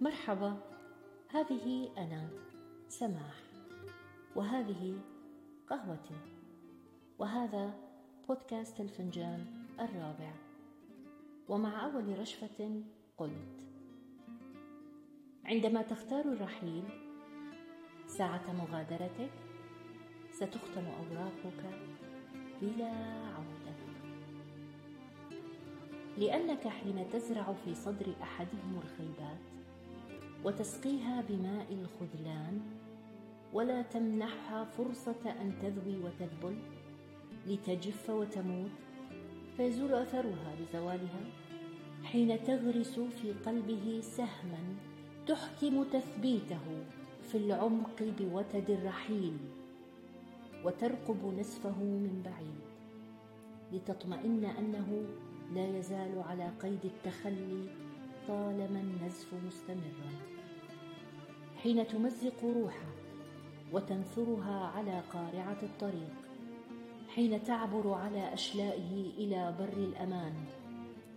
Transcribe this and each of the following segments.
مرحبا. هذه أنا سماح. وهذه قهوتي. وهذا بودكاست الفنجان الرابع. ومع أول رشفة قلت عندما تختار الرحيل ساعة مغادرتك ستختم أوراقك بلا عودة. لأنك حين تزرع في صدر أحدهم الخيبات وتسقيها بماء الخذلان ولا تمنحها فرصة أن تذوي وتذبل لتجف وتموت فيزول أثرها بزوالها حين تغرس في قلبه سهما تحكم تثبيته في العمق بوتد الرحيل وترقب نسفه من بعيد لتطمئن أنه لا يزال على قيد التخلي طالما النزف مستمرا حين تمزق روحه وتنثرها على قارعة الطريق حين تعبر على أشلائه إلى بر الأمان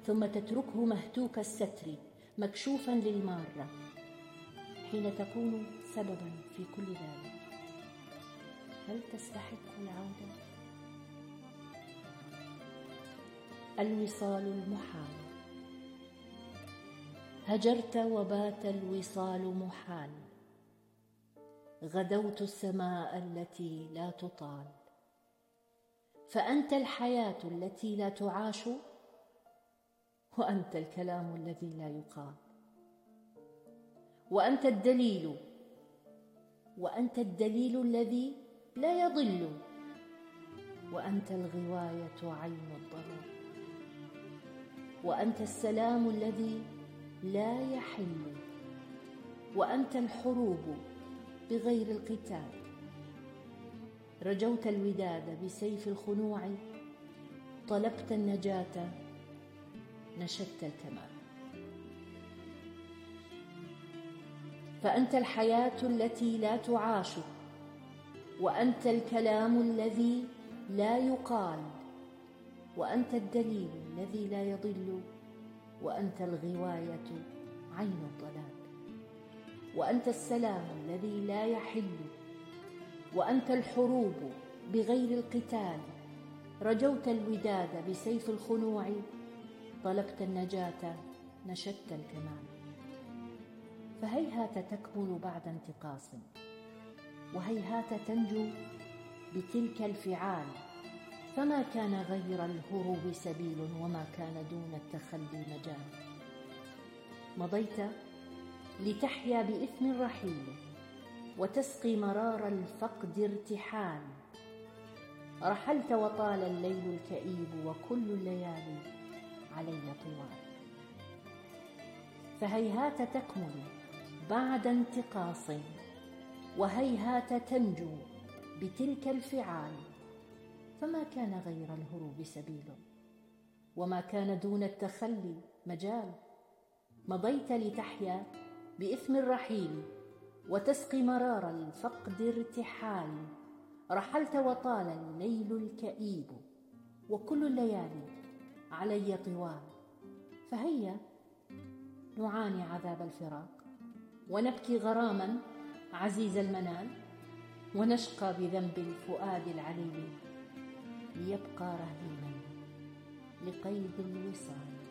ثم تتركه مهتوك الستر مكشوفا للمارة حين تكون سببا في كل ذلك. هل تستحق العودة؟ الوصال المحال. هجرت وبات الوصال محال. غدوت السماء التي لا تطال. فأنت الحياة التي لا تعاش وأنت الكلام الذي لا يقال. وأنت الدليل وأنت الدليل الذي لا يضل. وأنت الغواية عين الضلال. وأنت السلام الذي لا يحل. وأنت الحروب بغير القتال. رجوت الوداد بسيف الخنوع طلبت النجاة نشدت الكمال. فأنت الحياة التي لا تعاش وأنت الكلام الذي لا يقال وأنت الدليل الذي لا يضل وأنت الغواية عين الضلال. وأنت السلام الذي لا يحل وأنت الحروب بغير القتال. رجوت الوداد بسيف الخنوع طلبت النجاة نشدت الكمال. فهيهات تكمل بعد انتقاص وهيهات تنجو بتلك الفعال. فما كان غير الهروب سبيل وما كان دون التخلي مجال. مضيت لتحيا بإثم الرحيل وتسقي مرار الفقد ارتحال. رحلت وطال الليل الكئيب وكل الليالي علي طوال. فهيهات تكمل بعد انتقاص وهيهات تنجو بتلك الفعال. فما كان غير الهروب سبيل وما كان دون التخلي مجال. مضيت لتحيا بإثم الرحيل وتسقي مرار الفقد ارتحال رحلت وطال الليل الكئيب وكل الليالي علي طوال فهيا نعاني عذاب الفراق ونبكي غراما عزيز المنال ونشقى بذنب الفؤاد العليل ليبقى رهينا لقيد الوصال.